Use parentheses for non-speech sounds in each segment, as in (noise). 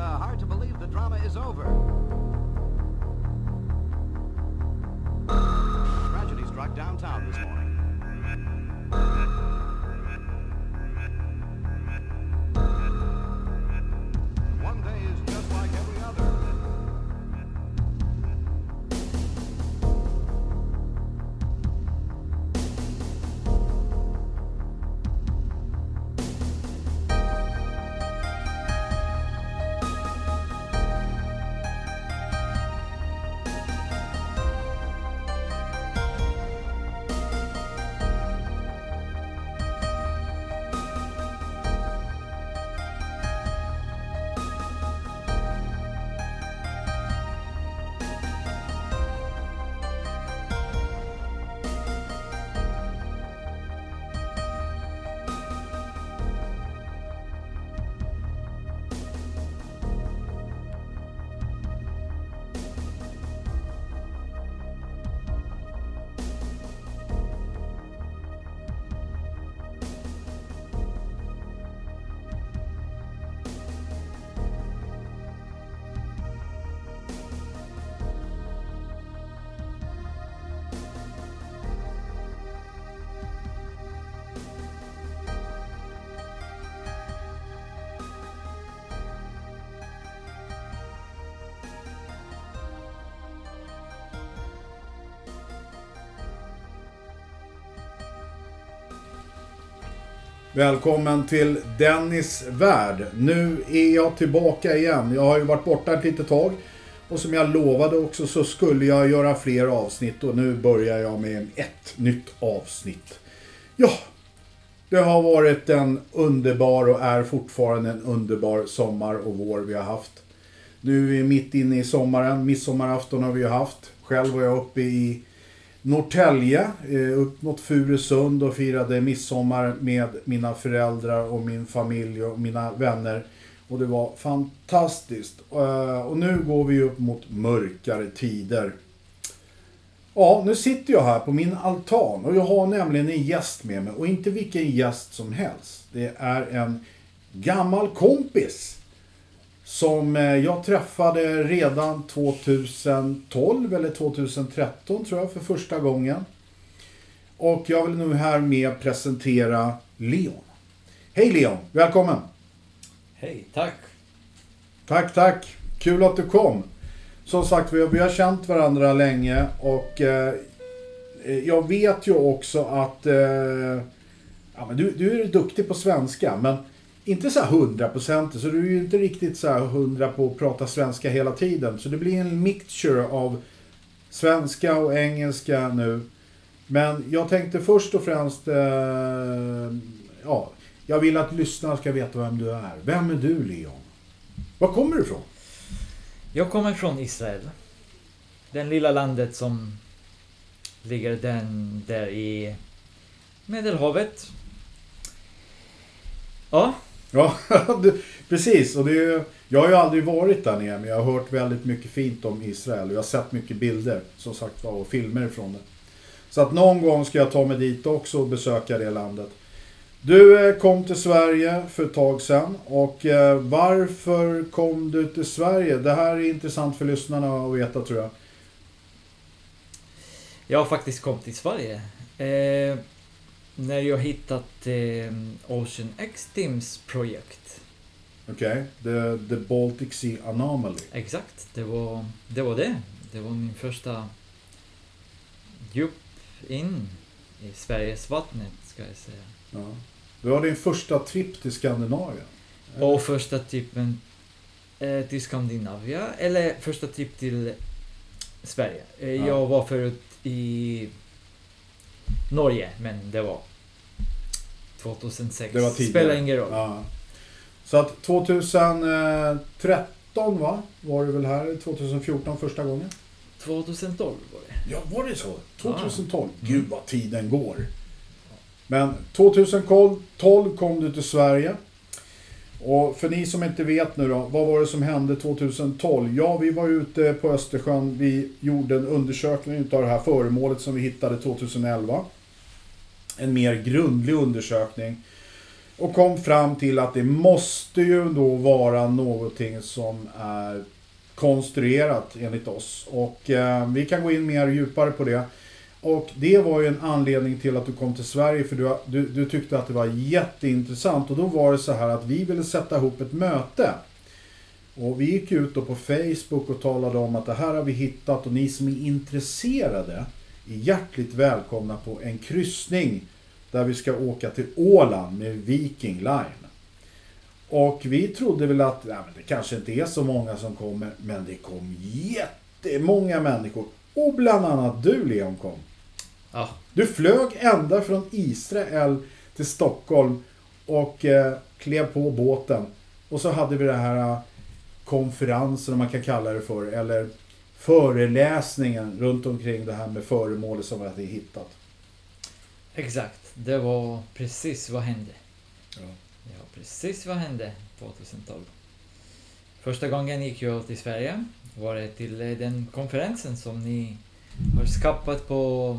uh, hard to believe the drama is over. Tragedy struck downtown this morning. Välkommen till Dennis värld. Nu är jag tillbaka igen. Jag har ju varit borta ett litet tag. Och som jag lovade också så skulle jag göra fler avsnitt och nu börjar jag med ett nytt avsnitt. Ja, det har varit en underbar och är fortfarande en underbar sommar och vår vi har haft. Nu är vi mitt inne i sommaren. Midsommarafton har vi ju haft. Själv var jag uppe i Norrtälje, eh, upp mot Furusund och firade midsommar med mina föräldrar och min familj och mina vänner. Och det var fantastiskt. Eh, och nu går vi upp mot mörkare tider. Ja, nu sitter jag här på min altan och jag har nämligen en gäst med mig. Och inte vilken gäst som helst. Det är en gammal kompis. Som eh, jag träffade redan 2012 eller 2013 tror jag för första gången. Och jag vill nu här med presentera Leon. Hej Leon, välkommen! Hej, tack. Tack, tack! Kul att du kom. Som sagt, vi har, vi har känt varandra länge och eh, jag vet ju också att eh, ja, men du, du är duktig på svenska, men inte så här hundraprocentigt, så du är ju inte riktigt så här hundra på att prata svenska hela tiden. Så det blir en mixture av svenska och engelska nu. Men jag tänkte först och främst, eh, ja, jag vill att lyssnarna ska veta vem du är. Vem är du, Leon? Var kommer du ifrån? Jag kommer från Israel. Den lilla landet som ligger den där i Medelhavet. Ja, Ja, (laughs) du- precis. Och det är, jag har ju aldrig varit där nere, men jag har hört väldigt mycket fint om Israel. Och jag har sett mycket bilder, som sagt och filmer ifrån det. Så att någon gång ska jag ta mig dit också och besöka det landet. Du eh, kom till Sverige för ett tag sedan. Och eh, varför kom du till Sverige? Det här är intressant för lyssnarna att veta tror jag. jag har faktiskt kommit till Sverige. Eh, när jag hittat eh, Ocean X Teams projekt. Okej? The, the Baltic Sea Anomaly. Exakt, det var, det var det. Det var min första djup in i Sveriges vattnet, ska jag säga. Ja. Det var din första trip till Skandinavien. Och första typen eh, till Skandinavien, eller första typ till Sverige. Eh, Ja. Jag var förut i Norge, men det var 2006. Det var tidigare. Spelar ingen roll. Ja. Så att 2013 va? Var det väl här? 2014 första gången? 2012 var det. Ja, var det så? 2012? Mm. Gud vad tiden går. Men 2012 kom du till Sverige. Och för ni som inte vet nu då, vad var det som hände 2012? Ja, vi var ute på Östersjön. Vi gjorde en undersökning utav det här föremålet som vi hittade 2011. En mer grundlig undersökning. Och kom fram till att det måste ju då vara någonting som är konstruerat enligt oss. Och eh, vi kan gå in mer djupare på det. Och det var ju en anledning till att du kom till Sverige för du, du, du tyckte att det var jätteintressant. Och då var det så här att vi ville sätta ihop ett möte. Och vi gick ut då på Facebook och talade om att det här har vi hittat och ni som är intresserade är hjärtligt välkomna på en kryssning där vi ska åka till Åland med Viking Line. Och vi trodde väl att men det kanske inte är så många som kommer, men det kom jättemånga människor. Och bland annat du Leon kom. Ja, Du flög ända från Israel till Stockholm och eh, klev på båten. Och så hade vi det här eh, konferensen, om man kan kalla det för, eller föreläsningen runt omkring det här med föremålet som vi hade hittat. exakt. Det var precis vad hände. Ja. Ja, precis vad hände 2012. Första gången gick jag till Sverige. Var det till eh, den konferensen som ni har skapat på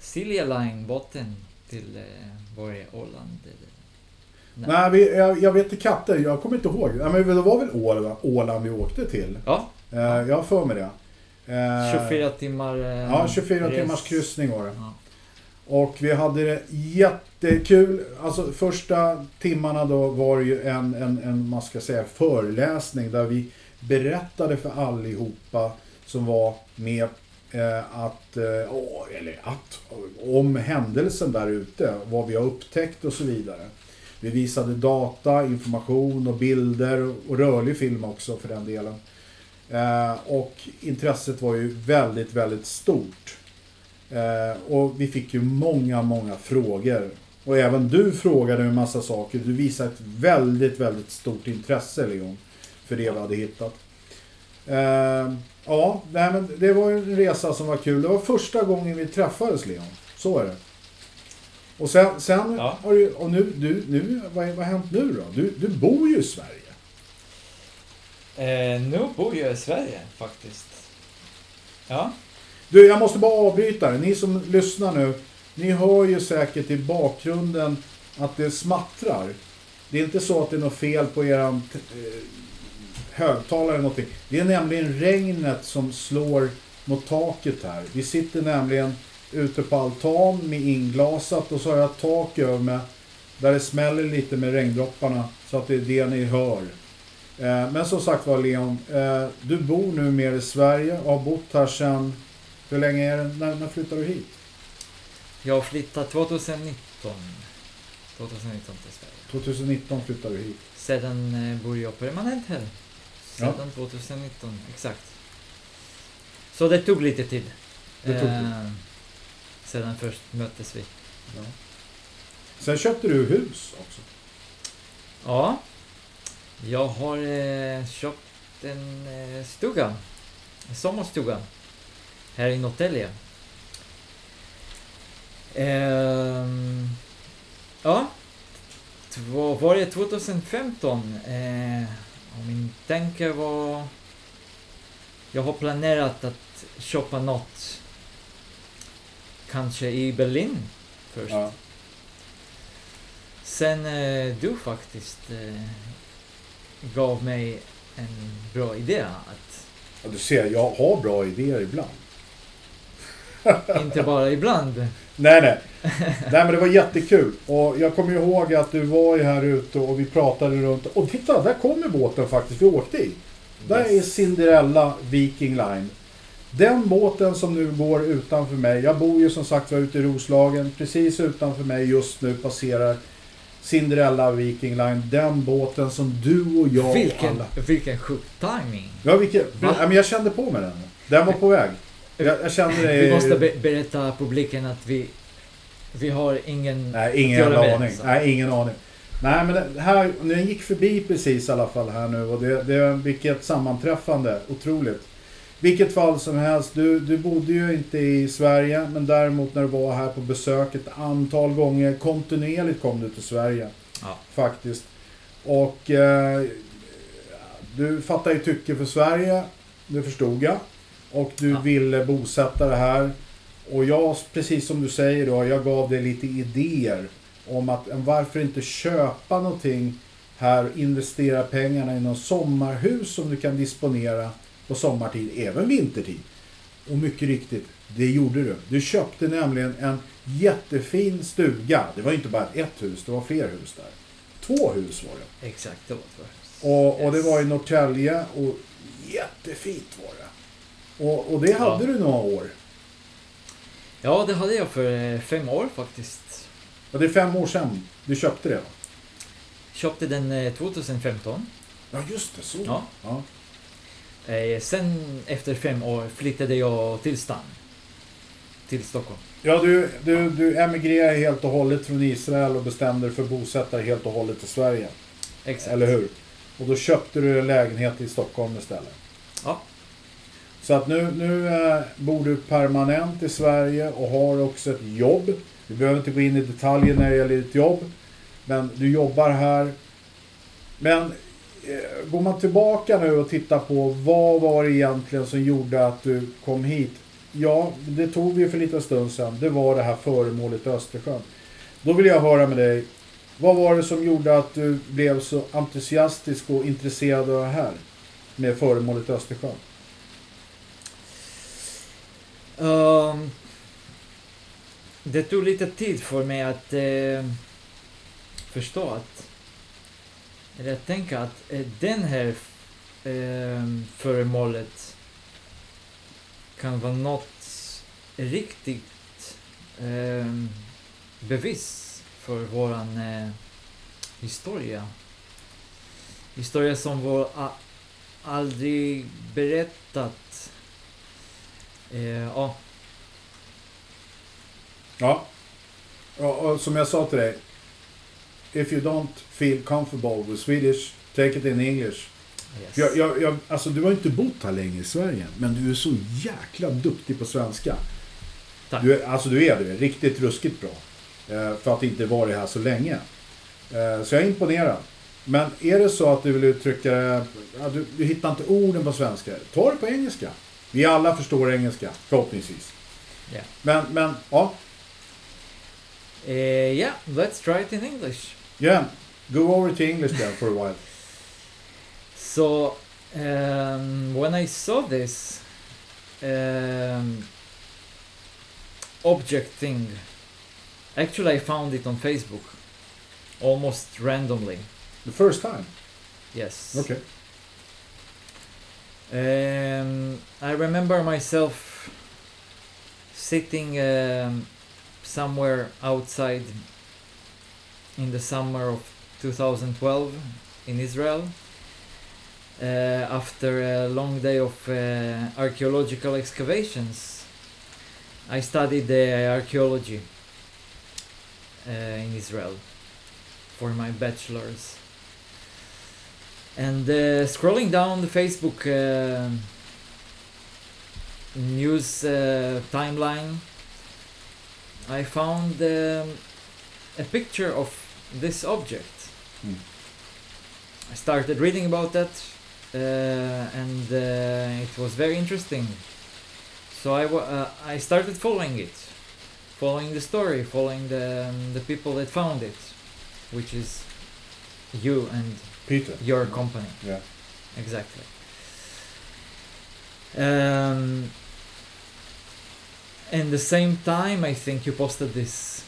Silja Line-båten till eh, var det Åland? Eller? Nej, vi, jag, jag vet inte katter, jag kommer inte ihåg. Nej, men det var väl Åland, Åland vi åkte till? Ja, Eh, jag har för mig det. Eh, 24 timmar eh, Ja, 24 res. timmars kryssning var det. Ja. Och vi hade det jättekul. Alltså första timmarna då var ju en, en, en man ska säga, föreläsning där vi berättade för allihopa som var med eh, att, eh, eller att, om händelsen där ute, vad vi har upptäckt och så vidare. Vi visade data, information och bilder och rörlig film också för den delen. Eh, och intresset var ju väldigt, väldigt stort. Eh, och vi fick ju många, många frågor. Och även du frågade en massa saker. Du visade ett väldigt, väldigt stort intresse, Leon, för det vi hade hittat. Eh, ja, nej, men det var ju en resa som var kul. Det var första gången vi träffades, Leon. Så är det. Och sen, sen Ja. har du, och nu, du, nu vad, vad har hänt nu då? Du, du bor ju i Sverige. Eh, nu bor jag i Sverige faktiskt. Ja, du, jag måste bara avbryta det. Ni som lyssnar nu, ni hör ju säkert i bakgrunden att det smattrar. Det är inte så att det är något fel på er eh, högtalare eller någonting. Det är nämligen regnet som slår mot taket här. Vi sitter nämligen ute på altan med inglasat och så har jag ett tak över mig där det smäller lite med regndropparna så att det är det ni hör. Eh, men som sagt var Leon, eh, du bor nu mer i Sverige och har bott här sedan hur länge är det? När, när flyttade du hit? jag flyttade 2019. 2019 till Sverige. 2019 flyttade du hit. Sedan eh, bor jag permanent här. Ja. Sedan 2019, exakt. Så det tog lite tid. Det tog tid. Eh, sedan först möttes vi. Ja. Sen köpte du hus också. Ja, jag har eh, köpt en eh, stuga. En sommarstuga. Här i Norrtälje. Ehm, ja. Två, var det 2015? Eh, min tanke var... Jag har planerat att köpa något. Kanske i Berlin först. Ja. Sen eh, du faktiskt eh, gav mig en bra idé att Ja, du ser, jag har bra idéer ibland. (laughs) inte bara ibland. Nej, nej. Nej, men det var jättekul. Och jag kommer ihåg att du var ju här ute och vi pratade runt. Och titta, där kommer båten faktiskt vi åkte i. Där är Yes. Cinderella Viking Line. Den båten som nu går utanför mig. Jag bor ju som sagt var ute i Roslagen. Precis utanför mig just nu passerar Cinderella Viking Line. Den båten som du och jag vilken, alla... vilken sjuk timing. Ja, vilken... Ja, men jag kände på mig den. Den var på väg. Jag, jag kände det... Vi måste be berätta publiken att vi, vi har ingen... Nej, ingen jävla med, aning. så. Nej, ingen aning. Nej, men det här, den gick förbi precis i alla fall här nu och det, det vilket sammanträffande. Otroligt. Vilket fall som helst, du, du bodde ju inte i Sverige men däremot när du var här på besök ett antal gånger, kontinuerligt kom du till Sverige Ja. faktiskt. Och eh, du fattade ju tycke för Sverige, det förstod jag. Och du Ja. ville bosätta det här. Och jag, precis som du säger då, jag gav dig lite idéer om att varför inte köpa någonting här, investera pengarna i något sommarhus som du kan disponera på sommartid, även vintertid. Och mycket riktigt, det gjorde du. Du köpte nämligen en jättefin stuga. Det var inte bara ett hus, det var fler hus där. Två hus var det. Exakt, det var två hus. Och, och det var i Norrtälje och jättefint var det. Och, och det hade Ja. du några år. Ja, det hade jag för eh, fem år faktiskt. Och det är fem år sedan du köpte det va? Köpte den eh, 2015. Ja just det, så. Ja. Ja. Eh, sen efter fem år flyttade jag till stan. Till Stockholm. Ja, du, du, du emigrerade helt och hållet från Israel och bestämde dig för att bosätta dig helt och hållet i Sverige. Exakt. Eller hur? Och då köpte du en lägenhet i Stockholm istället. Ja. Så att nu, nu eh, bor du permanent i Sverige och har också ett jobb. Vi behöver inte gå in i detaljer när det gäller ditt jobb. Men du jobbar här. Men eh, går man tillbaka nu och tittar på vad var det egentligen som gjorde att du kom hit? Ja, det tog vi för lite stund sedan. Det var det här föremålet Östersjön. Då vill jag höra med dig. Vad var det som gjorde att du blev så entusiastisk och intresserad av det här? Med föremålet Östersjön. Um, det tog lite tid för mig att eh, förstå att... Eller att tänka att eh, den här eh, föremålet kan vara något riktigt eh, bevis för våran eh, historia. Historia som var aldrig berättat. Eh, ja, Ja. Och, som jag sa till dig. If you don't feel comfortable with Swedish, take it in English. yes. Jag, jag, jag, alltså du har inte bott här länge i Sverige, men du är så jäkla duktig på svenska. Tack. Du är, alltså du är det, riktigt ruskigt bra. Eh, för att inte vara här så länge. Eh, så jag är imponerad. Men är det så att du vill uttrycka ja, du, du hittar inte orden på svenska, ta det på engelska. Vi alla förstår engelska, förhoppningsvis. Ja. Men, men, ja. Eh, yeah, let's try it in English. Yeah, go over to English then for a while. So, um, when I saw this um, object thing, actually, I found it on Facebook almost randomly. The first time? Yes. Okay. Um, I remember myself sitting um, somewhere outside in the summer of 2012 in Israel uh, after a long day of uh, archaeological excavations. I studied uh, archaeology in Israel for my bachelor's. And uh, scrolling down the Facebook uh, news uh, timeline, I found um, a picture of this object. Hmm. I started reading about that, uh, and uh, it was very interesting. So I, uh, I started following it, following the story, following the, um, the people that found it, which is you and Peter. your company. Yeah. Exactly. Um, and the same time, I think you posted this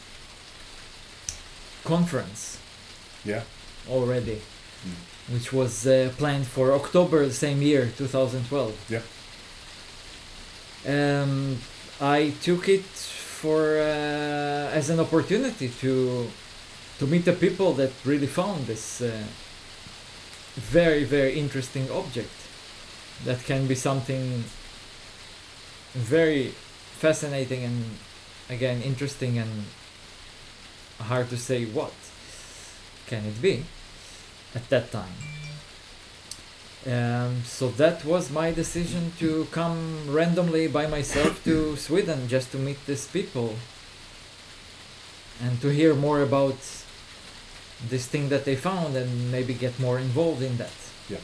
conference Yeah. already, Mm. which was uh, planned for October the same year, 2012. Yeah. Um, I took it for uh, as an opportunity to to meet the people that really found this uh, very very interesting object that can be something very fascinating and again interesting and hard to say what can it be at that time. Um, so that was my decision to come randomly by myself to Sweden just to meet these people and to hear more about this thing that they found and maybe get more involved in that. Yeah.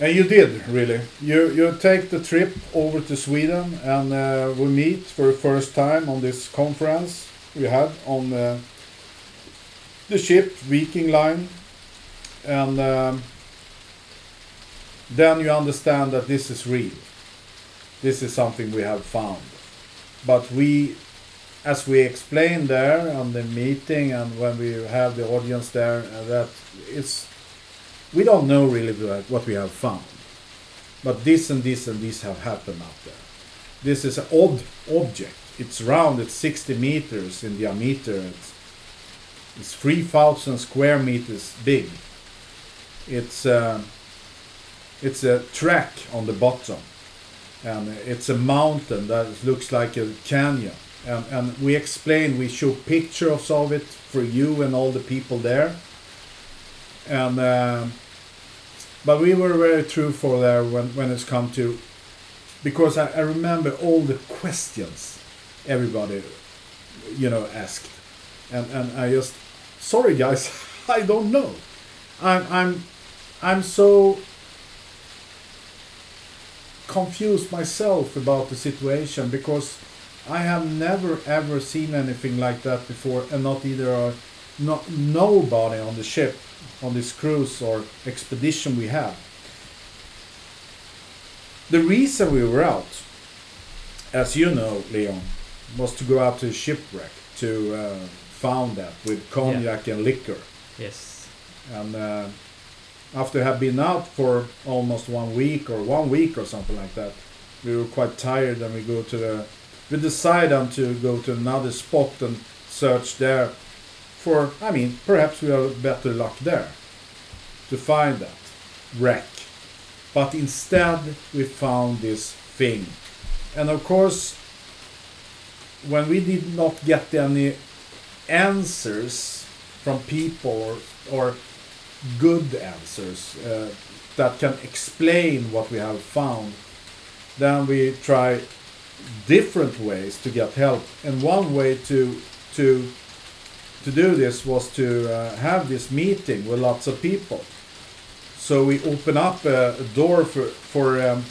And you did really. You you take the trip over to Sweden and uh, we meet for the first time on this conference. we had on uh, the ship Viking Line, and um, then you understand that this is real. This is something we have found, but we, as we explained there on the meeting and when we have the audience there, uh, that it's we don't know really what- we have found, but this and this and this have happened out there. This is an odd object. It's round. It's 60 meters in diameter. It's, it's 3,000 square meters big. It's uh, it's a track on the bottom, and it's a mountain that looks like a canyon. And, and we explain, we show pictures of it for you and all the people there. And um but we were very truthful there when when it's come to because I, I remember all the questions everybody you know asked and and I just sorry guys (laughs) I don't know I'm I'm I'm so confused myself about the situation because I have never ever seen anything like that before and not either uh, not nobody on the ship on this cruise or expedition we have the reason we were out, as you know, Leon, was to go out to a shipwreck to uh, found that with cognac and liquor. Yes. And uh, after have been out for almost one week or one week or something like that, we were quite tired and we go to the we decide on to go to another spot and search there for I mean perhaps we have better luck there to find that wreck. But instead we found this thing. And of course when we did not get any answers from people or, or good answers uh, that can explain what we have found, then we try different ways to get help. And one way to to to do this was to uh, have this meeting with lots of people. So we open up a, a door for for um,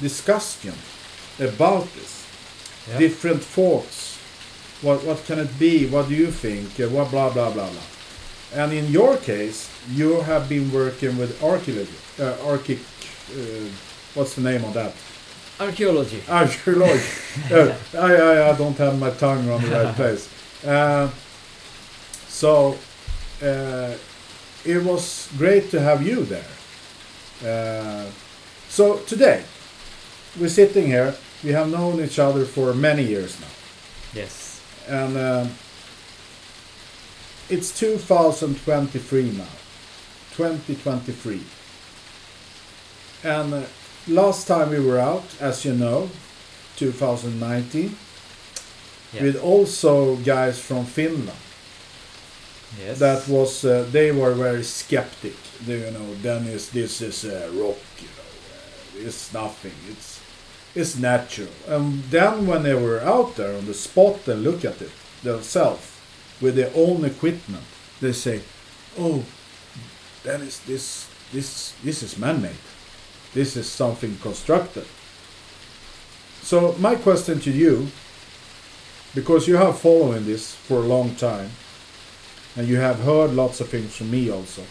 discussion about this Yeah. different thoughts. What what can it be? What do you think? Uh, what blah blah blah blah. And in your case, you have been working with archaeology. Uh, archic, uh, what's the name of that? Archaeology. Archaeology. uh, (laughs) I, I I don't have my tongue on the right place. Uh, (laughs) so uh, it was great to have you there. Uh, so today we're sitting here. We have known each other for many years now Yes. and um, it's 2023 now 2023 and uh, last time we were out as you know 2019 Yeah. with also guys from finland. Yes. that was uh, they were very skeptic. They, you know dennis this is uh, rock you know uh, it's nothing it's it's natural. And then when they were out there on the spot and look at it themselves with their own equipment. They say oh dennis this this this is man-made this is something constructed so my question to you because you have following this for a long time and you have heard lots of things from me also.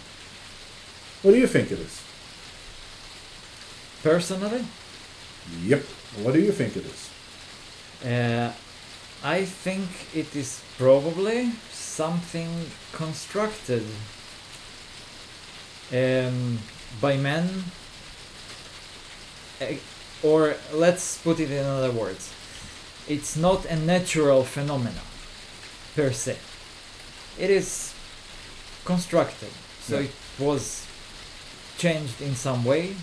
What do you think it is? Personally, Yep. What do you think it is? uh, I think it is probably something constructed um, by men, Eh, or let's put it in other words. It's not a natural phenomenon per se. It is constructed, so Yeah. it was changed in some way.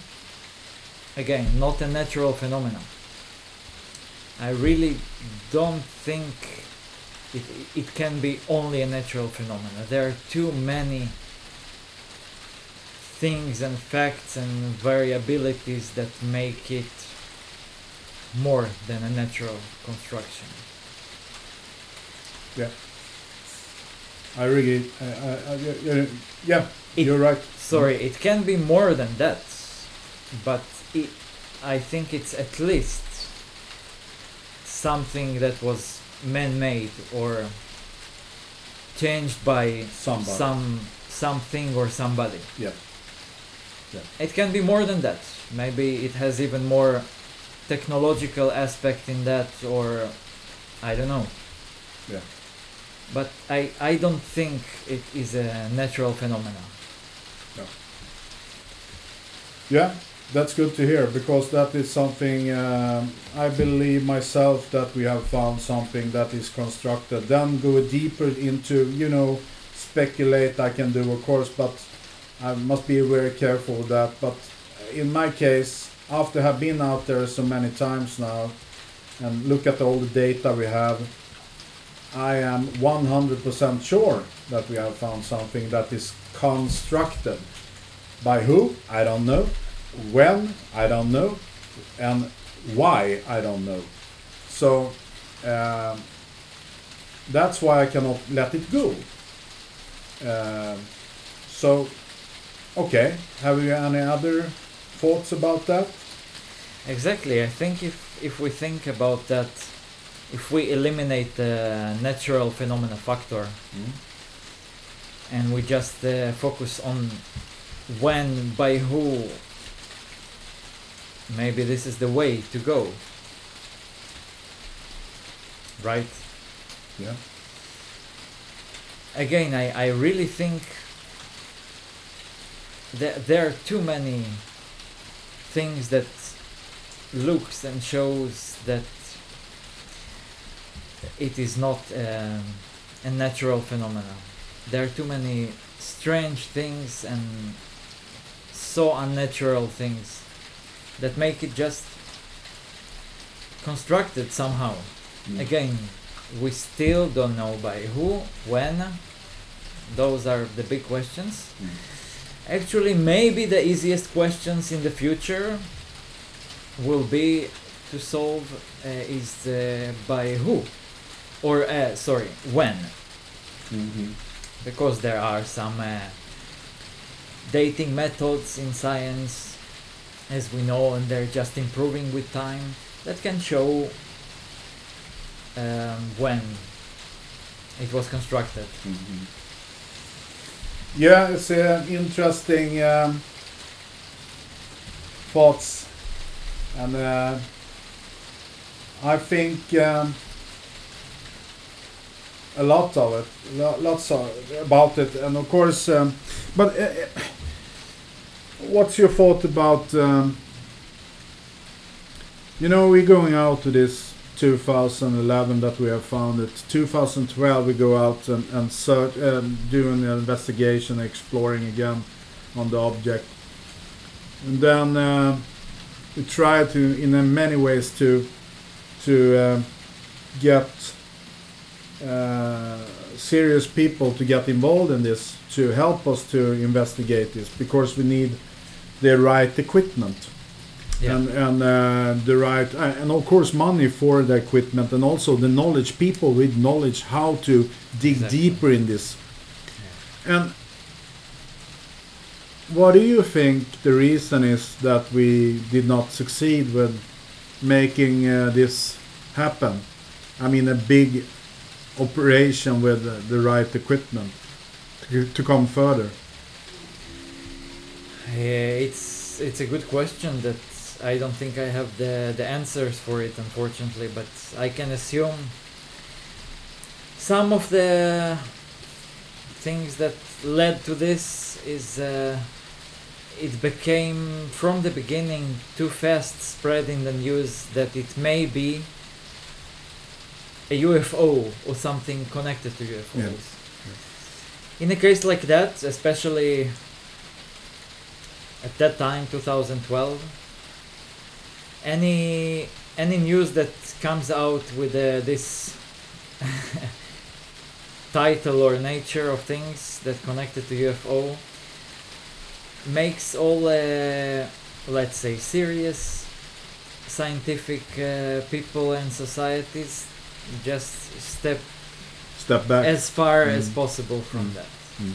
Again, not a natural phenomenon. I really don't think it, it can be only a natural phenomenon. There are too many things and facts and variabilities that make it more than a natural construction. Yeah. I really, I, I, I, yeah, yeah, It- you're right. Sorry, it can be more than that, but it, I think it's at least something that was man-made or changed by Somebody. some something or somebody. Yeah. It can be more than that. Maybe it has even more technological aspect in that, or I don't know. Yeah. But I I don't think it is a natural phenomenon. Yeah, that's good to hear because that is something um, I believe myself that we have found something that is constructed. Then go deeper into, you know, speculate I can do, of course, but I must be very careful with that. But in my case, after have been out there so many times now and look at all the data we have, I am 100% sure that we have found something that is constructed. By who? I don't know. When? I don't know. And why? I don't know. So um, that's why I cannot let it go. Um, so, okay. Have you any other thoughts about that? Exactly. I think if if we think about that, if we eliminate the natural phenomena factor and we just uh, focus on when, by who, maybe this is the way to go. Right? Yeah. Again, I, I really think that there are too many things that looks and shows that it is not um, a natural phenomenon. There are too many strange things and so unnatural things that make it just constructed somehow. Mm. Again, we still don't know by who, when. Those are the big questions. Mm. Actually, maybe the easiest questions in the future will be to solve uh, is uh, by who, or uh, sorry, when, Mhm. because there are some uh, dating methods in science, as we know, and they're just improving with time that can show um, when it was constructed. Mhm. Yeah, it's uh, interesting um, thoughts, and uh, I think um, a lot of it, lo- lots of about it, and of course, um, but uh, uh, what's your thought about? Um, you know, we're going out to this 2011 that we have found it. 2012 we go out and, and search, um, doing an investigation, exploring again on the object, and then uh, we try to, in uh, many ways, to to uh, get uh, serious people to get involved in this to help us to investigate this because we need the right equipment Yeah. and and uh, the right uh, and of course money for the equipment and also the knowledge people with knowledge how to dig Exactly. deeper in this and what do you think the reason is that we did not succeed with making uh, this happen i mean a big operation with the right equipment to, to come further Uh, it's it's a good question that I don't think I have the the answers for it unfortunately, but I can assume some of the things that led to this is uh, it became from the beginning too fast spread in the news that it may be a UFO or something connected to UFOs. Yeah. In a case like that, especially at that time 2012 any any news that comes out with uh, this (laughs) title or nature of things that connected to UFO makes all uh, let's say serious scientific uh, people and societies just step step back as far as Mm. possible from Mm. that Mm.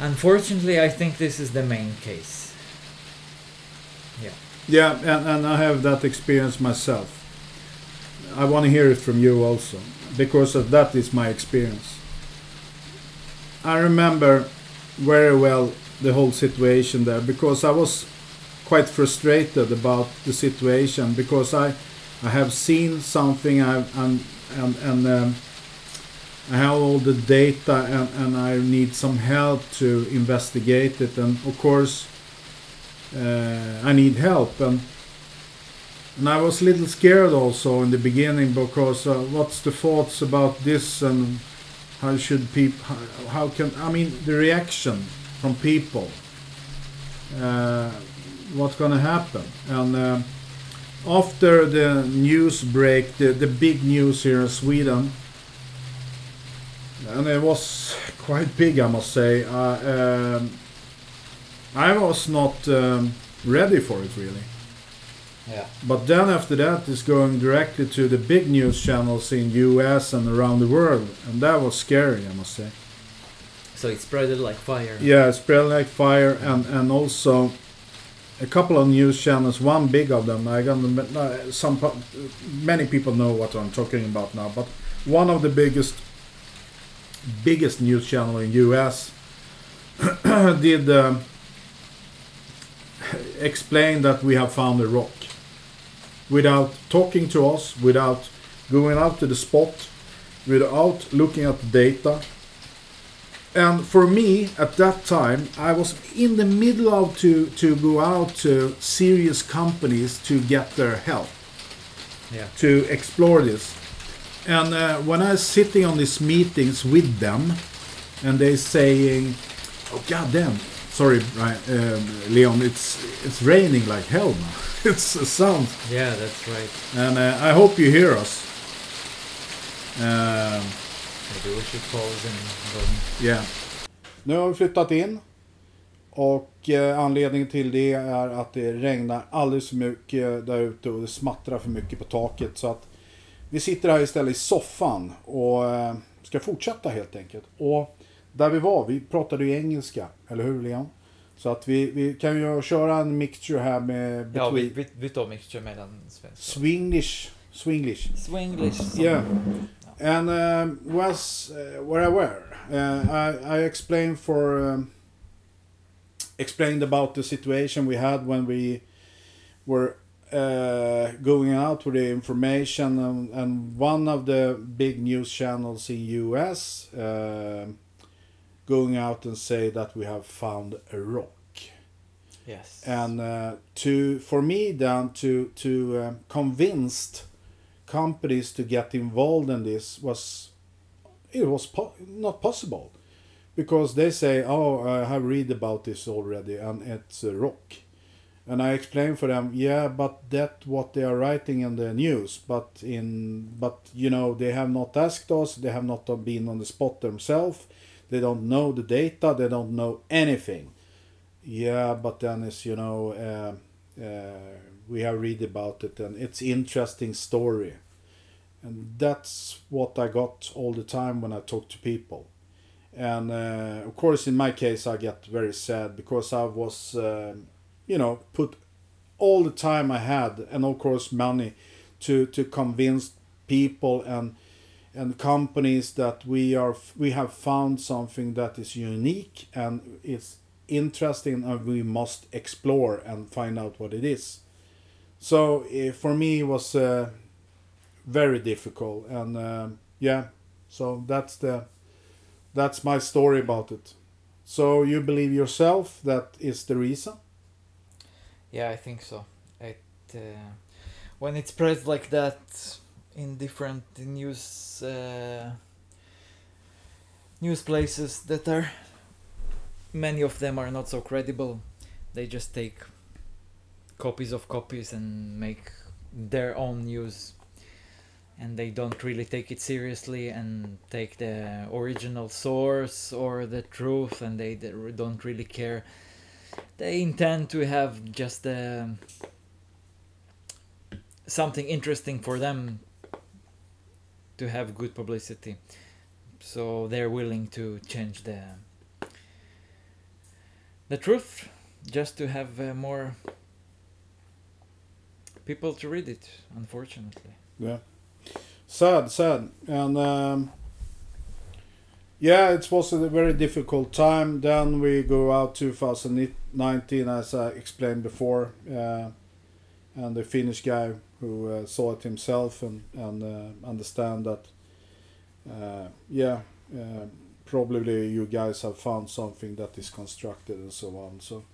Unfortunately, I think this is the main case. Yeah, and, and I have that experience myself. I want to hear it from you also. because of that is my experience. I remember very well the whole situation there because I was quite frustrated about the situation because I I have seen something I and and and um, I have all the data and, and I need some help to investigate it and of course I need help and and I was a little scared also in the beginning because uh, what's the thoughts about this and how should people how, how can I mean the reaction from people uh, what's gonna happen? And uh, after the news break the, the big news here in Sweden and it was (laughs) quite big I must say uh, um, I was not um, ready for it really Yeah. but then after that it's going directly to the big news channels in US and around the world and that was scary I must say So it spreaded like fire. yeah it spread like fire and and also a couple of news channels one big of them I got uh, some many people know what I'm talking about now but one of the biggest biggest news channel in US (clears throat) did um, explain that we have found a rock without talking to us, without going out to the spot, without looking at the data. And for me, at that time, I was in the middle of to, to go out to serious companies to get their help Yeah. to explore this. And uh, when I was sitting on these meetings with them, and they saying, "Oh God damn, sorry, Ryan, um, Leon, it's it's raining like hell now. (laughs) it's a sound." Yeah, that's right. And uh, I hope you hear us. Um, Maybe we should pause and go. Yeah. Nu har vi flyttat in. Och eh, anledningen till det är att det regnar alldeles för mycket där ute och det smattrar för mycket på taket. Så att vi sitter här istället i soffan och eh, ska fortsätta helt enkelt. Och där vi var, vi pratade ju engelska, eller hur Leon? Så att vi, vi kan ju köra en mixture här med Ja, vi, vi, vi tar mixture mellan svenska Swinglish, Swinglish. Swinglish. som- Yeah. And um, was uh, where I were, uh, I, I explained for um, explained about the situation we had when we were uh, going out with the information, and, and one of the big news channels in US uh, going out and say that we have found a rock. Yes. and uh, to for me then to to um, convinced companies to get involved in this was it was po- not possible. Because they say oh i have read about this already and it's a rock. And i explain for them yeah but that what they are writing in the news but in but you know they have not asked us they have not been on the spot themselves they don't know the data they don't know anything. Yeah, but then it's you know uh, uh, we have read about it and it's interesting story, and that's what I got all the time when I talk to people, and uh, of course in my case I get very sad because I was um you know put all the time I had and of course money to to convince people and and companies that we are we have found something that is unique and it's interesting and we must explore and find out what it is. So uh, for me it was uh, very difficult and um yeah so that's the that's my story about it. So you believe yourself that is the reason? Yeah, I think so. It uh, when it's spreads like that in different news uh, news places that are many of them are not so credible. They just take copies of copies and make their own news and they don't really take it seriously and take the original source or the truth and they don't really care they intend to have just um something interesting for them to have good publicity. So they're willing to change the the truth just to have uh, more people to read it unfortunately. Yeah. Sad, sad, and um, yeah, it was a very difficult time. Then we go out 2019, as I explained before, uh, and the Finnish guy who uh, saw it himself and and uh, understand that, uh, yeah, probably you guys have found something that is constructed and so on. So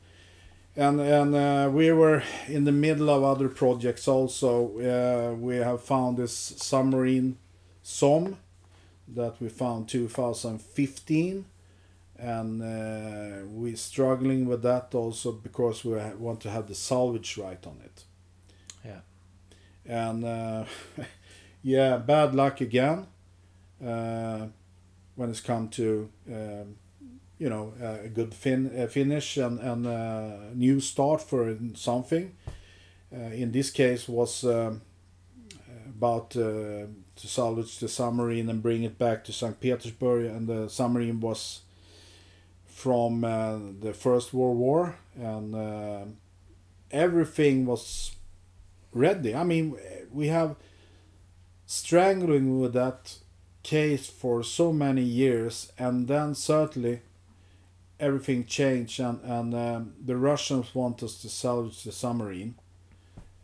and and uh, we were in the middle of other projects also. Uh, we have found this submarine SOM that we found 2015 and uh, we're struggling with that also because we want to have the salvage right on it. And uh, (laughs) yeah bad luck again uh, when it's come to um, you know a good fin- uh, finish and and uh, new start for something uh, in this case was um, about uh, to salvage the submarine and bring it back to St. Petersburg and the submarine was from uh, the First World War and uh, everything was ready. I mean, we have strangling with that case for so many years, and then certainly everything changed, and and um, the Russians want us to salvage the submarine.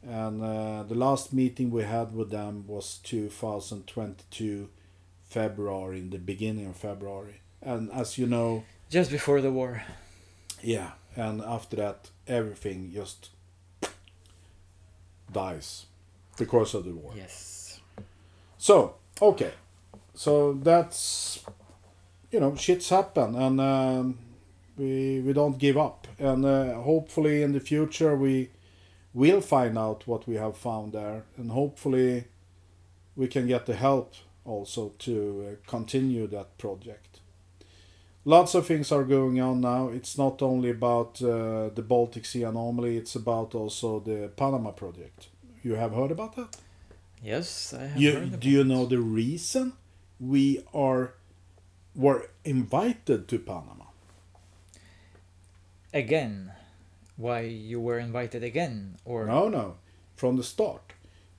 And uh, the last meeting we had with them was 2022 February, in the beginning of February. And as you know, Just before the war. yeah, and after that, everything just dies because of the war. Yes. So, okay. So that's, you know, shit's happen and um, we, we don't give up. And uh, hopefully in the future we will find out what we have found there. And hopefully we can get the help also to uh, continue that project. Lots of things are going on now. It's not only about uh, the Baltic Sea anomaly, it's about also the Panama project. You have heard about that? Yes, I have You, do you know the reason we are were invited to Panama? Again. Why you were invited again? Or No, no, from the start.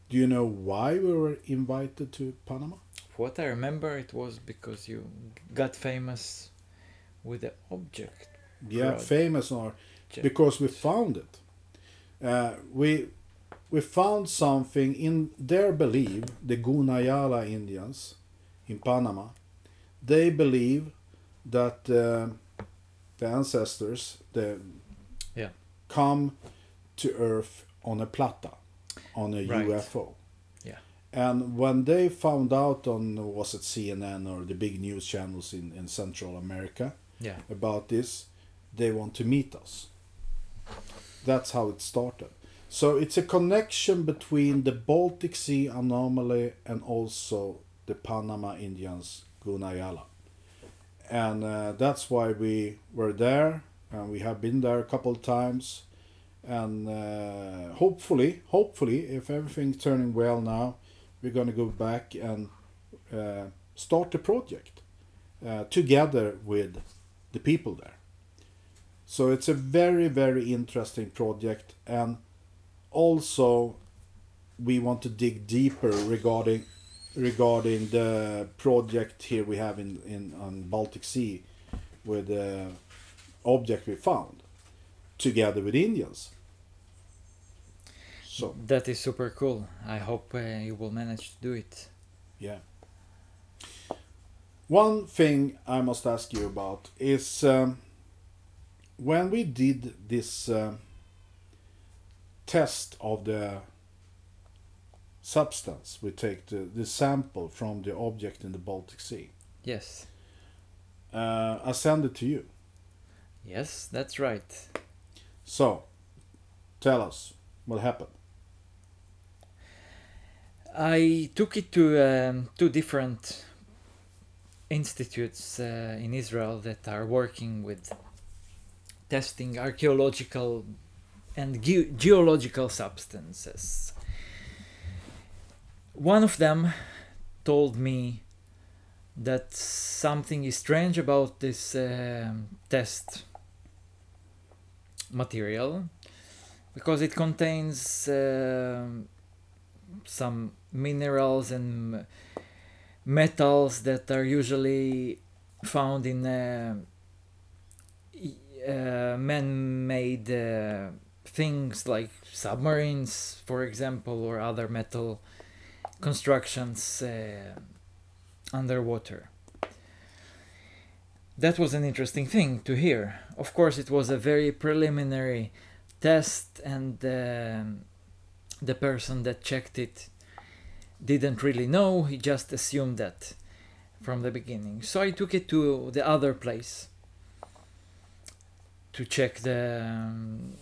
Do you know why we were invited to Panama? what I remember it was because you got famous with the object. Yeah, famous or Check. because we found it. Uh, we we found something in their belief, the Gunayala Indians in Panama. They believe that uh, the ancestors, the Yeah. come to Earth on a plata, on a Right. UFO. Yeah. And when they found out on was it CNN or the big news channels in, in Central America, Yeah. about this, they want to meet us. That's how it started. So it's a connection between the Baltic Sea anomaly and also the Panama Indians, Gunayala. And uh, that's why we were there, and we have been there a couple of times. And uh, hopefully, hopefully, if everything's turning well now, we're going to go back and uh, start the project uh, together with the people there. So it's a very, very interesting project, and also we want to dig deeper regarding regarding the project here we have in in on Baltic Sea with the object we found together with Indians. So That is super cool. I hope uh, you will manage to do it. Yeah. One thing I must ask you about is um, when we did this um test of the substance, we take the, the sample from the object in the Baltic Sea. Yes. Uh, I send it to you. Yes, that's right. So, tell us what happened. I took it to um, two different institutes uh, in Israel that are working with testing archaeological and ge- geological substances. One of them told me that something is strange about this um test material because it contains um some minerals and metals that are usually found in uh, uh, man-made uh, things like submarines, for example, or other metal constructions uh, underwater. That was an interesting thing to hear. Of course, it was a very preliminary test, and um, the person that checked it didn't really know. He just assumed that from the beginning. So I took it to the other place to check the um,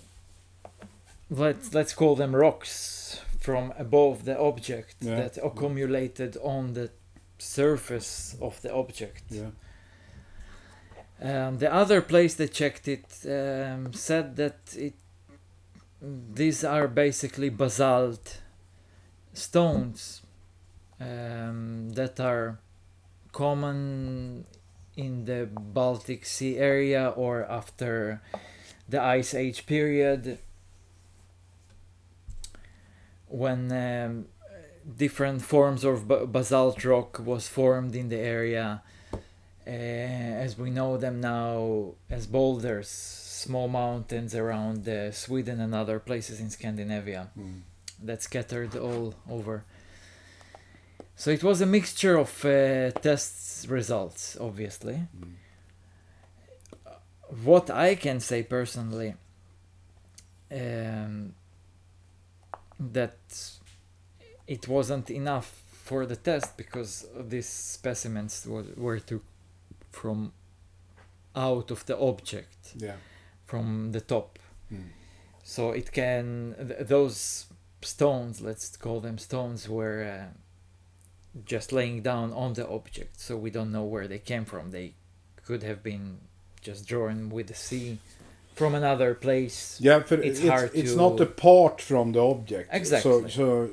let's let's call them rocks from above the object Yeah. that accumulated on the surface of the object. Yeah. Um, the other place that checked it um, said that it these are basically basalt stones um, that are common in the Baltic Sea area or after the Ice Age period when um, different forms of basalt rock was formed in the area uh, as we know them now as boulders, small mountains around uh, Sweden and other places in Scandinavia Mm. that scattered all over. So it was a mixture of uh, tests results, obviously. Mm. What I can say personally, um, that it wasn't enough for the test because these specimens was, were took from out of the object Yeah. from the top Mm. so it can th- those stones let's call them stones were uh, just laying down on the object so we don't know where they came from they could have been just drawn with the sea from another place Yeah, for It's it's, hard it's to- not apart from the object. Exactly. So, so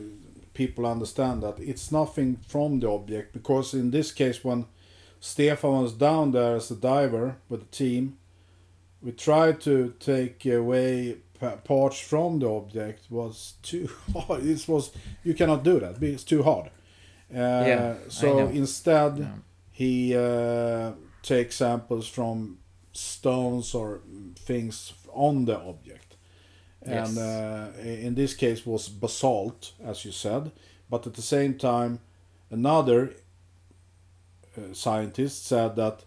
people understand that it's nothing from the object because in this case, when Stefan was down there as a diver with the team, we tried to take away pa- parts from the object. Was too (laughs) hard. It was you cannot do that. It's too hard. Yeah, so instead, Yeah. he uh, takes samples from stones or things on the object and Yes. uh, in this case was basalt as you said but at the same time another uh, scientist said that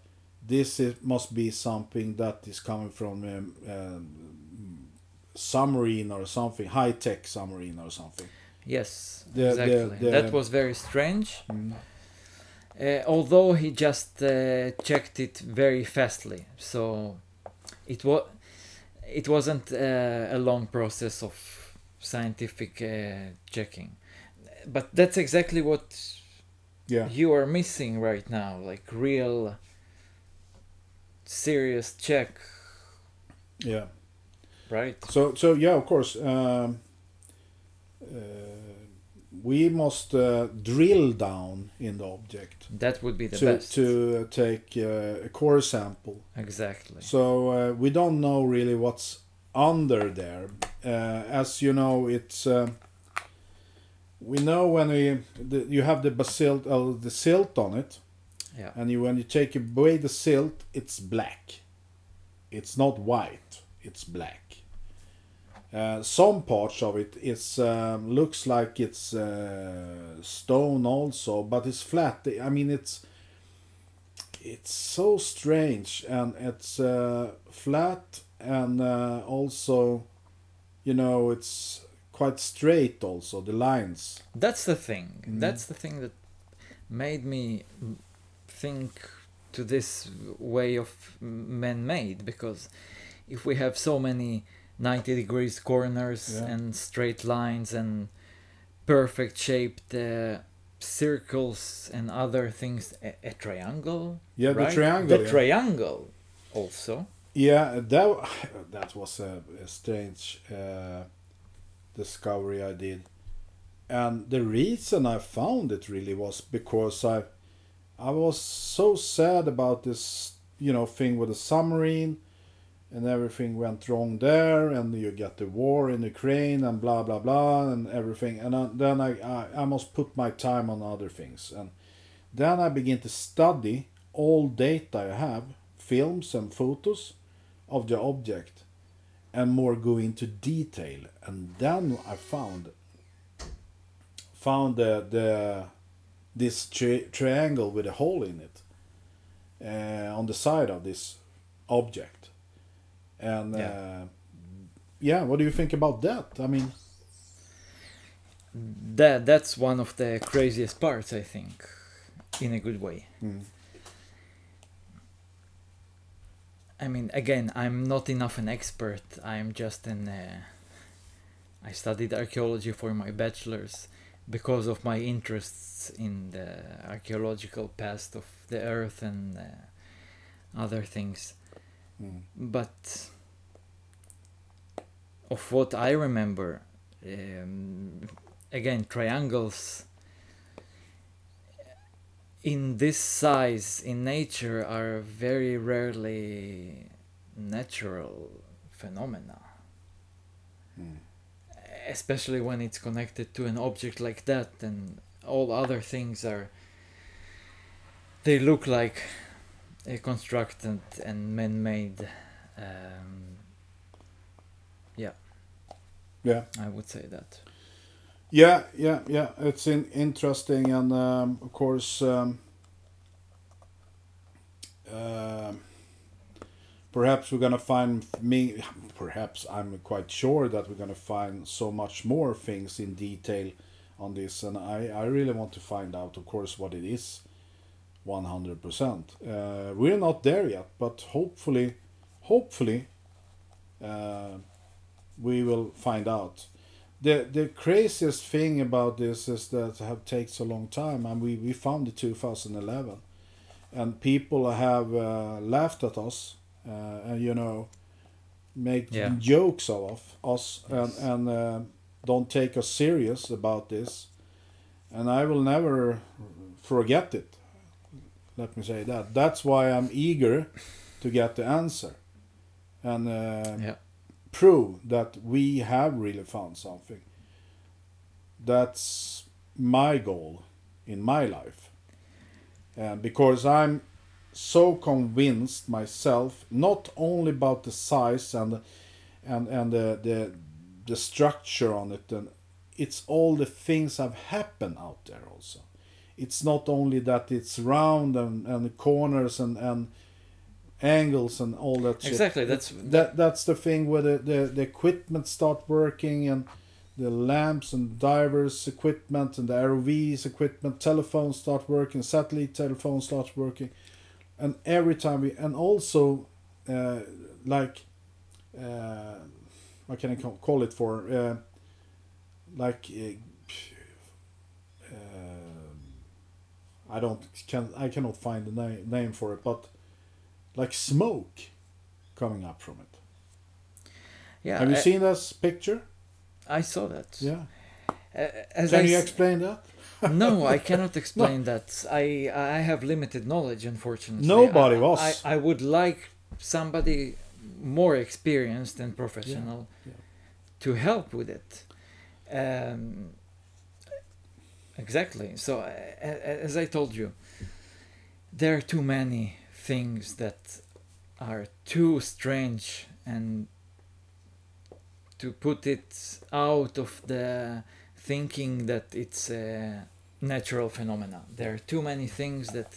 this is, must be something that is coming from um, um, submarine or something high tech submarine or something yes The- the- exactly. the- that was very strange. Uh, although he just uh, checked it very fastly, so it was it wasn't uh, a long process of scientific uh, checking. But that's exactly what yeah. you are missing right now, like real serious check, yeah. Right? So, so yeah, of course, um, uh, we must uh, drill down in the object That would be the to best. to take uh, a core sample. Exactly. So uh, we don't know really what's under there. Uh, as you know, it's uh, we know when we the, you have the basalt uh, the silt on it, Yeah. and you when you take away the silt, it's black. It's not white. It's black. Uh, some parts of it it is um, looks like it's uh, stone also, but it's flat. I mean, it's it's so strange, and it's uh, flat, and uh, also, you know, it's quite straight. Also, the lines. That's the thing. Mhm. That's the thing that made me think to this way of man-made because if we have so many 90 degrees corners Yeah. and straight lines and perfect shaped uh, circles and other things a, a triangle Yeah, the triangle. the yeah. triangle also Yeah, that (sighs) that was a, a strange uh, discovery I did, and the reason I found it really was because I I was so sad about this you know thing with the submarine, and everything went wrong there, and you get the war in Ukraine and blah blah blah and everything, and I, then I, I I must put my time on other things, and Then I begin to study all data I have, films and photos of the object, and more go into detail. And then I found found the, the this tri- triangle with a hole in it uh, on the side of this object. And Yeah. uh, yeah, what do you think about that? I mean, That that's one of the craziest parts, I think, in a good way. mm, I mean, again, I'm not enough an expert. I'm just an. Uh, I studied archaeology for my bachelor's because of my interests in the archaeological past of the earth and uh, other things. Mm, But of what I remember, um, again, triangles in this size in nature are very rarely natural phenomena. mm. Especially when it's connected to an object like that, and all other things are. They look like constructed and man-made. Um, yeah. Yeah. I would say that. Yeah, yeah, yeah. It's in, interesting, and um, of course, um, um perhaps we're gonna find me. Perhaps I'm quite sure that we're gonna find so much more things in detail on this, and I, I really want to find out, of course, what it is. One hundred percent. Uh, We're not there yet, but hopefully, hopefully, uh, we will find out the the craziest thing about this is that it have takes a long time and we we found it 2011 and people have uh, laughed at us uh, and you know make Yeah. jokes of us and Yes. and uh, don't take us serious about this and i will never forget it let me say that that's why i'm eager to get the answer and uh, Yeah. prove that we have really found something. That's my goal in my life. Uh, because I'm so convinced myself, not only about the size and and and the the, the structure on it, and it's all the things have happened out there also. It's not only that it's round and, and corners and, and angles and all that shit. Exactly, that's- that that's the thing where the, the, the equipment start working and the lamps and divers equipment and the ROVs equipment, telephones start working, satellite telephones start working, and every time we and also uh, like uh, what can I call it for uh, like uh, I don't can I cannot find the name name for it, but like smoke coming up from it. Yeah. Have you I, seen this picture? I saw that. Yeah. Uh, as Can I you s- explain that? (laughs) no, I cannot explain that. I I have limited knowledge, unfortunately. Nobody I, was. I, I would like somebody more experienced and professional yeah. to help with it. Um, exactly. So, as I told you, there are too many things that are too strange and to put it out of the thinking that it's a natural phenomena. There are too many things that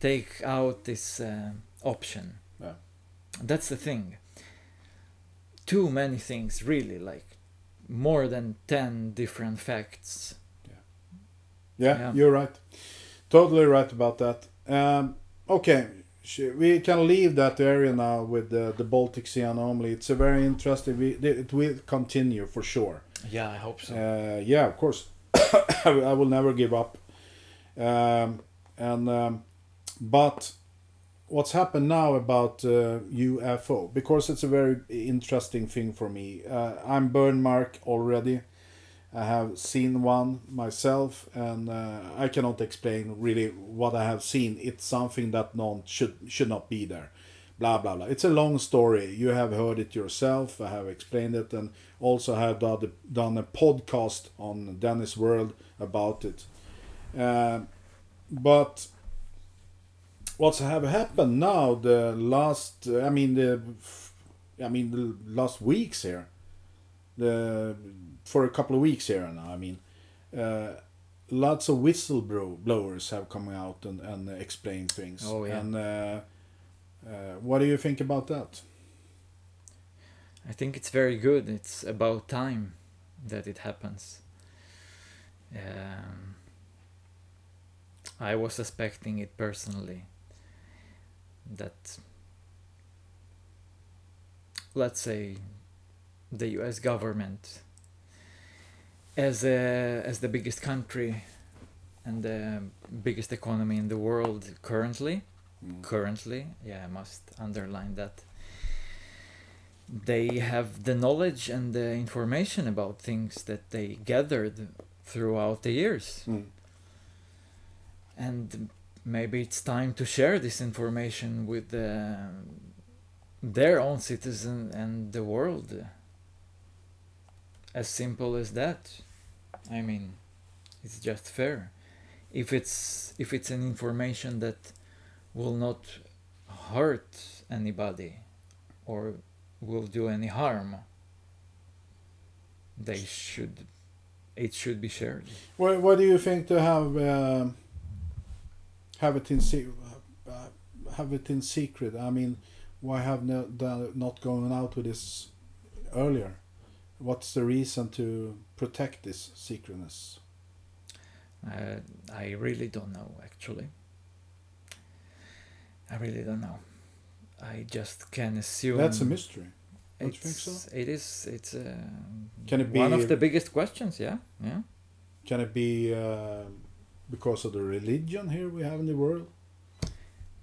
take out this uh, option. Yeah. That's the thing. Too many things, really, like more than 10 different facts. Yeah, Yeah. you're right. Totally right about that. Um, okay, we can leave that area now with the, the Baltic Sea anomaly. It's a very interesting. We, it will continue for sure. Yeah, I hope so. Uh, yeah, of course. (coughs) I will never give up. Um, and um, but what's happened now about uh, UFO? Because it's a very interesting thing for me. Uh, I'm burn mark already. I have seen one myself, and uh, I cannot explain really what I have seen. It's something that none should should not be there. Blah blah blah. It's a long story. You have heard it yourself. I have explained it, and also have done, done a podcast on Dennis World about it. Uh, but what's have happened now? The last, I mean the, I mean the last weeks here, the for a couple of weeks here now. I mean, uh, lots of whistleblowers have come out and and explained things. Oh, yeah. And uh, uh, what do you think about that? I think it's very good. It's about time that it happens. Um, I was suspecting it personally that, let's say, the U.S. government, as a, as the biggest country and the biggest economy in the world currently, currently, yeah, I must underline that they have the knowledge and the information about things that they gathered throughout the years. Mm. And maybe it's time to share this information with uh, their own citizen and the world. As simple as that. I mean, it's just fair. If it's if it's an information that will not hurt anybody or will do any harm, they should it should be shared. What, what do you think to have uh, have it in se- uh, have it in secret? I mean, why have no, not gone out with this earlier? What's the reason to protect this secretness? Uh, I really don't know actually. I really don't know. I just can assume That's a mystery. Don't you think it's, so? It is. It's uh, Can it be one of the biggest questions? Yeah, yeah. Can it be uh, because of the religion here we have in the world?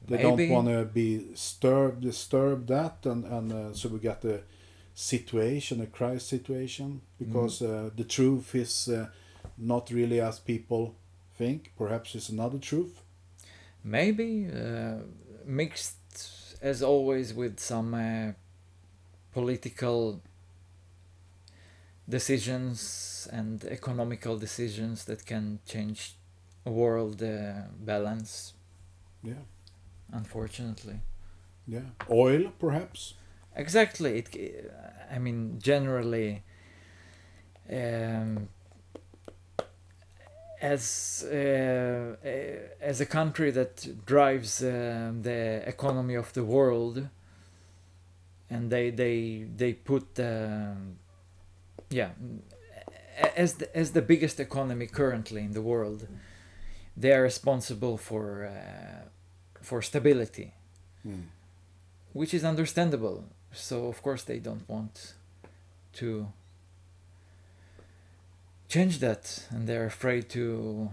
They Maybe. don't want to be disturbed, disturb that, and and uh, so we got the situation, a crisis situation, because Mm. uh, the truth is uh, not really as people think. Perhaps it's another truth. Maybe uh, mixed as always with some uh, political decisions and economical decisions that can change world uh, balance. Yeah, Unfortunately. yeah. Oil, perhaps. Exactly. It. I mean, generally, um, as uh, as a country that drives um the economy of the world, and they they they put um, yeah as the, as the biggest economy currently in the world, they are responsible for uh, for stability Mm. which is understandable. So of course they don't want to change that, and they're afraid to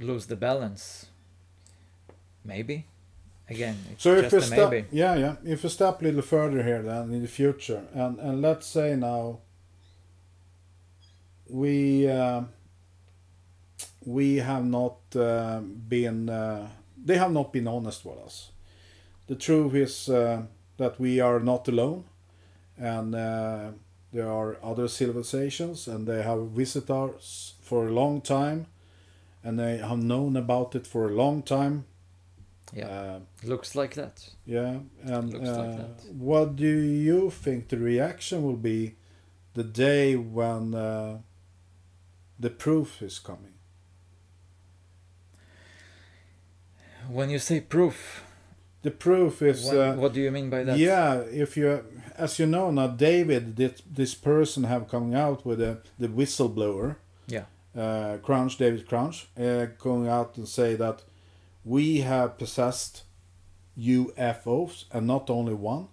lose the balance. Maybe, again, it's So if we a step, maybe. yeah, yeah, if we step a little further here, then in the future, and and let's say now we uh, we have not uh, been uh, they have not been honest with us. The truth is uh, that we are not alone, and uh, there are other civilizations, and they have visited us for a long time, and they have known about it for a long time. Yeah, Uh, looks like that. yeah, and Looks like uh, that. what do you think the reaction will be the day when uh, the proof is coming? When you say proof, The proof is, what, uh, what do you mean by that? yeah, if you, as you know now, David, this, this person have coming out with a, the whistleblower, Yeah. uh, Grusch, David Grusch, uh, going out and say that we have possessed UFOs, and not only one,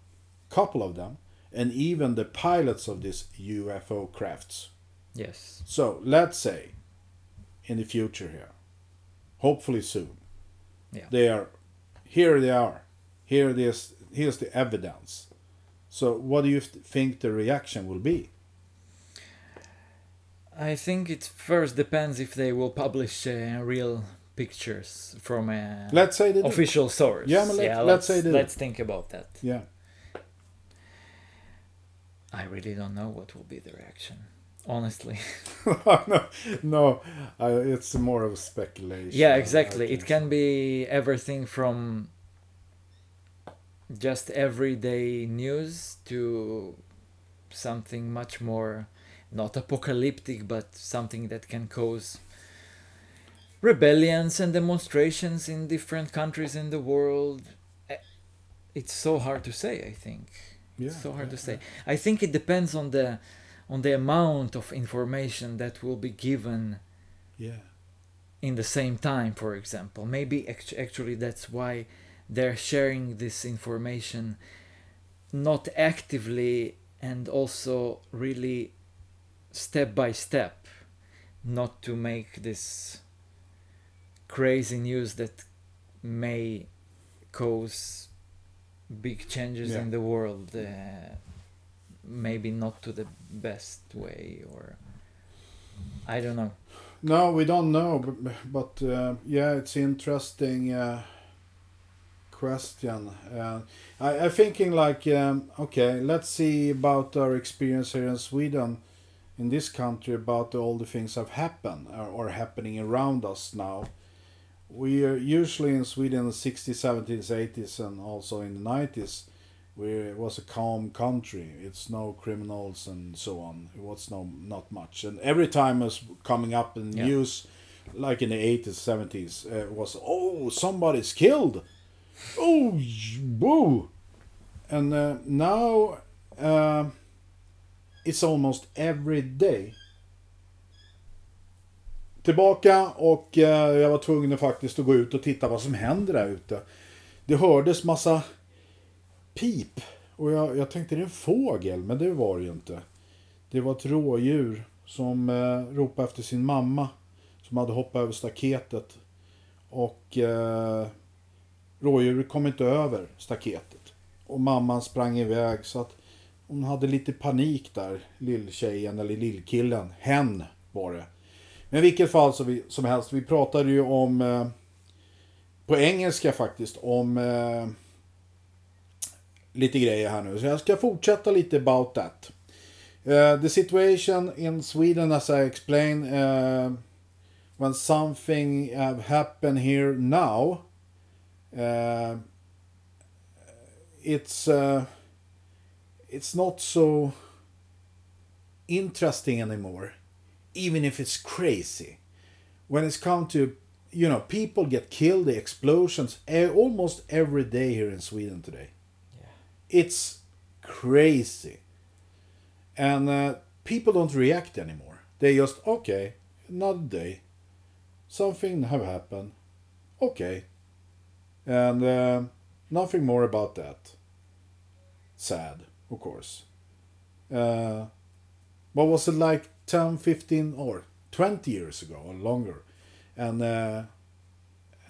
couple of them, and even the pilots of these UFO crafts. Yes. So let's say, in the future here, hopefully soon, Yeah. they are here. They are here. It is. Here's the evidence. So what do you th- think the reaction will be? I think it first depends if they will publish uh, real pictures from a Let's say they do. official source. Yeah, let- let's let's say they let's think about that. Yeah. I really don't know what will be the reaction. Honestly. (laughs) (laughs) no, no uh, it's more of a speculation. yeah, exactly. It can be everything from just everyday news to something much more not apocalyptic but something that can cause rebellions and demonstrations in different countries in the world Eh, it's so hard to say i think Yeah, it's so hard yeah, to say i think it depends on the on the amount of information that will be given Yeah. in the same time for example maybe act- actually that's why they're sharing this information not actively and also really step by step not to make this crazy news that may cause big changes Yeah. in the world uh, maybe not to the best way or i don't know No, we don't know, but, but uh, yeah, it's interesting uh, question. Uh, I, I'm thinking like, um, okay, let's see about our experience here in Sweden, in this country, about all the things that have happened or, or happening around us now. We are usually in Sweden in the 60s, 70s, 80s, and also in the 90s. We it was a calm country. It's no criminals and so on. It was no not much. And every time was coming up in Yeah. news, like in the 80s, 70s, uh, was oh somebody's killed. Oh, boo! And uh, now uh, it's almost every day. Tillbaka och eh, jag var tvungen faktiskt att gå ut och titta vad som händer där ute. Det hördes massa pip. Och jag, jag tänkte det är en fågel, men det var det ju inte. Det var ett rådjur som eh, ropade efter sin mamma. Som hade hoppat över staketet. Och eh, rådjuret kom inte över staketet. Och mamman sprang iväg så att hon hade lite panik där, lilltjejen eller lillkillen. Hen var det. Men i vilket fall som, vi, som helst, vi pratade ju om, eh, på engelska faktiskt, om eh, lite grejer här nu. Så jag ska fortsätta lite about that. Uh, the situation in Sweden, as I explained, uh, when something have happened here now, uh, it's it's not so interesting anymore, even if it's crazy. When it's come to, you know, people get killed, the explosions, almost every day here in Sweden today. It's crazy. And uh, people don't react anymore. They just, okay, another day. Something have happened. Okay. And uh, nothing more about that. Sad, of course. Uh, what was it like 10, 15, or 20 years ago or longer? And uh,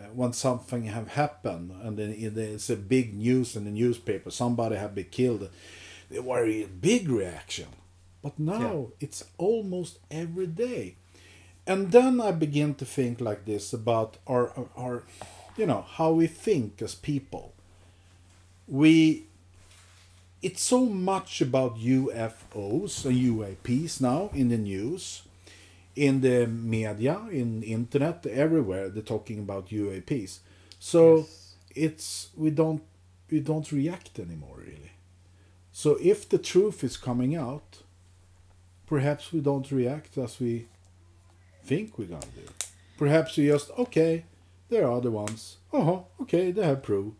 Uh, when something have happened and then it's a big news in the newspaper, somebody have been killed, there were a big reaction. But now it's almost every day. And then I begin to think like this about our, our, our you know, how we think as people. We, it's so much about UFOs and UAPs now in the news in the media, in internet, everywhere they're talking about UAPs. So Yes. it's we don't we don't react anymore really. So if the truth is coming out, perhaps we don't react as we think we're gonna do. Perhaps we just okay, there are the ones. Oh, okay, they have proof.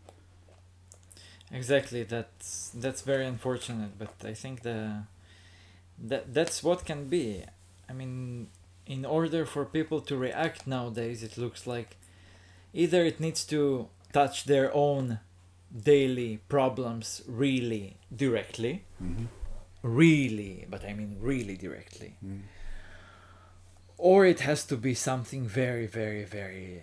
Exactly. That's that's very unfortunate, but I think the that that's what can be. I mean, in order for people to react nowadays, it looks like either it needs to touch their own daily problems really directly, really, but I mean really directly, or it has to be something very, very, very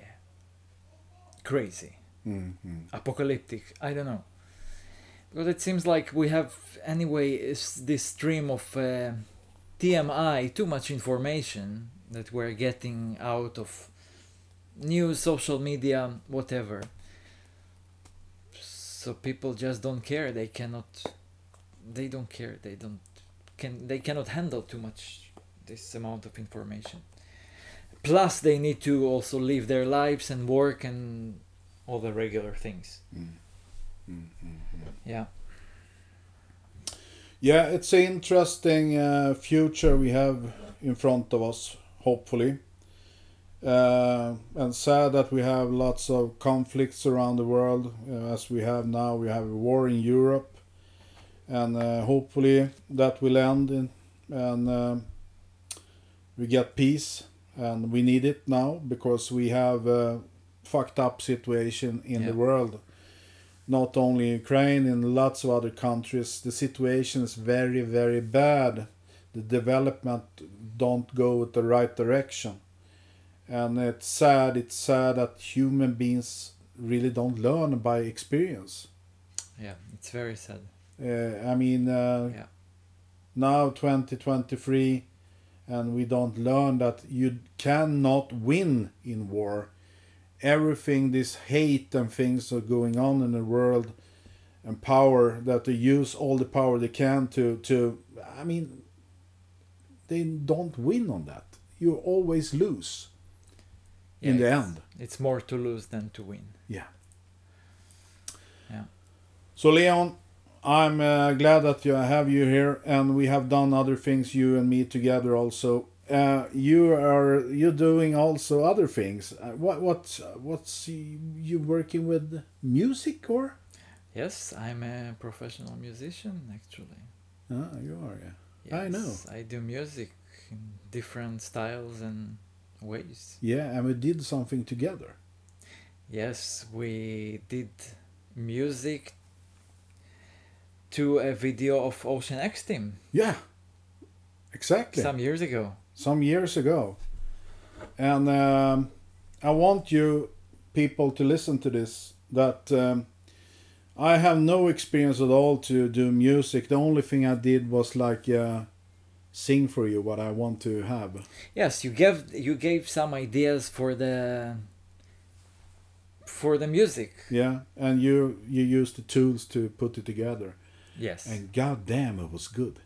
crazy Mm-hmm. apocalyptic. I don't know. Because it seems like we have anyway this stream of uh, TMI, too much information that we're getting out of news, social media, whatever. So people just don't care. They cannot. They don't care. They don't. Can they cannot handle too much this amount of information. Plus, they need to also live their lives and work and all the regular things. Mm. Mm, mm, mm. Yeah. Yeah, it's an interesting uh, future we have in front of us, hopefully. Uh, and sad that we have lots of conflicts around the world, uh, as we have now. We have a war in Europe, and uh, hopefully that will end, in, and uh, we get peace. And we need it now because we have a fucked up situation in Yeah. the world not only Ukraine, in lots of other countries, the situation is very, very bad. The development don't go the right direction. And it's sad, it's sad that human beings really don't learn by experience. Yeah, it's very sad. Uh, I mean, uh, Yeah. now 2023, and we don't learn that you cannot win in war. Everything, this hate and things are going on in the world, and power that they use all the power they can to to. I mean, they don't win on that. You always lose in the end. It's more to lose than to win. Yeah. Yeah. So Leon, I'm uh, glad that you have you here, and we have done other things, you and me together also. Uh, you are you doing also other things. Uh, what what what's you, you working with music or? Yes, I'm a professional musician actually. Ah, you are. Yeah. Yes, I know. I do music in different styles and ways. Yeah, and we did something together. Yes, we did music to a video of Ocean X Team Yeah. Exactly. some years ago. some years ago. And um, I want you people to listen to this that um, I have no experience at all to do music. The only thing I did was like uh, sing for you what I want to have. Yes, you gave you gave some ideas for the for the music. Yeah, and you you used the tools to put it together. Yes. And god damn it was good.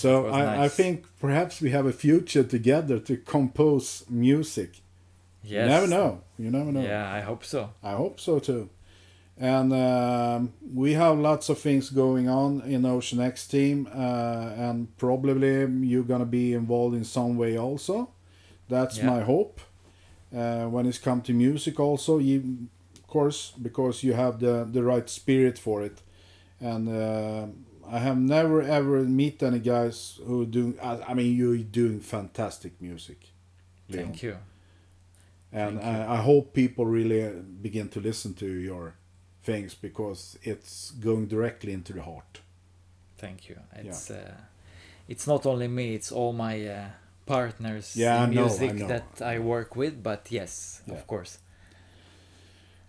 So I, I think perhaps we have a future together to compose music. Yes. You never know. You never know. Yeah, I hope so. I hope so too. And um, we have lots of things going on in Ocean X team, uh, and probably you're gonna be involved in some way also. That's Yeah. my hope. Uh, when it's come to music, also, you, of course, because you have the the right spirit for it. And uh, I have never ever meet any guys who do. I, I mean, you're doing fantastic music. Leon. Thank you. And Thank you. I, I hope people really uh, begin to listen to your things because it's going directly into the heart. Thank you. It's uh, it's not only me; it's all my uh, partners Yeah, in I know, I music know. that I work with. But yes, Yeah. of course.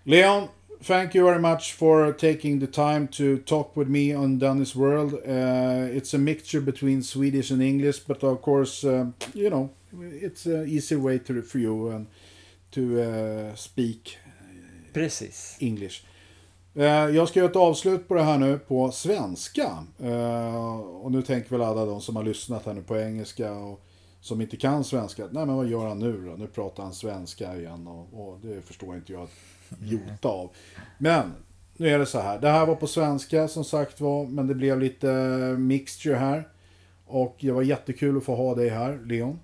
Leon, thank you very much for taking the time to talk with me on Dennis World. Uh, it's a mixture between Swedish and English, but of course, um, you know, it's an easy way to, for you and to uh, speak Precis. English. Eh, Jag ska göra ett avslut på det här nu på svenska. Eh, Och nu tänker väl alla de som har lyssnat här nu på engelska och som inte kan svenska. Nej men vad gör han nu då? Nu pratar han svenska igen och, och det förstår inte jag jota av. Men nu är det så här. Det här var på svenska som sagt var. Men det blev lite mixture här. Och det var jättekul att få ha dig här Leon.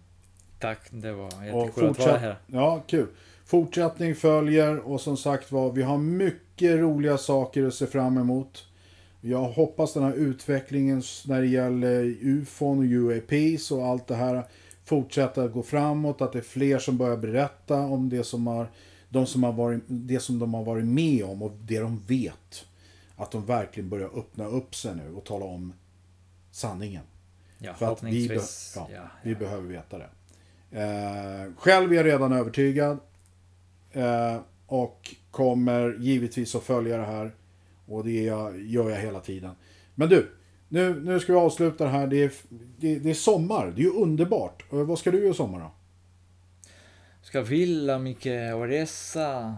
Tack, det var jättekul att vara här. ja, kul. Fortsättning följer och som sagt var, vi har mycket roliga saker att se fram emot. Jag hoppas den här utvecklingen när det gäller UFON och UAPs och allt det här fortsätter att gå framåt. Att det är fler som börjar berätta om det som, har, de som har varit, det som de har varit med om och det de vet. Att de verkligen börjar öppna upp sig nu och tala om sanningen. Ja, För att vi, be- ja, ja, vi behöver veta det. Eh, själv är jag redan övertygad. Eh, och kommer givetvis att följa det här. Och det jag, gör jag hela tiden. Men du, nu, nu ska vi avsluta det här. Det är, det, det är sommar. Det är ju underbart. Vad ska du göra i sommar då? Ska vila mycket och resa.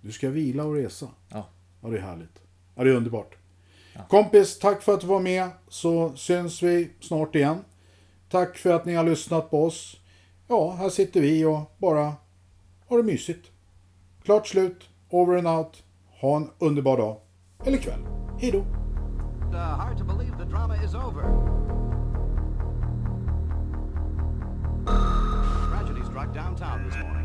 Du ska vila och resa. Ja. Ja, det är härligt. Ja, det är underbart. Ja. Kompis, tack för att du var med. Så syns vi snart igen. Tack för att ni har lyssnat på oss. Ja, här sitter vi och bara har det mysigt. Klart slut. Over and out. Ha en underbar dag. Eller kväll. Hej då. Downtown this morning.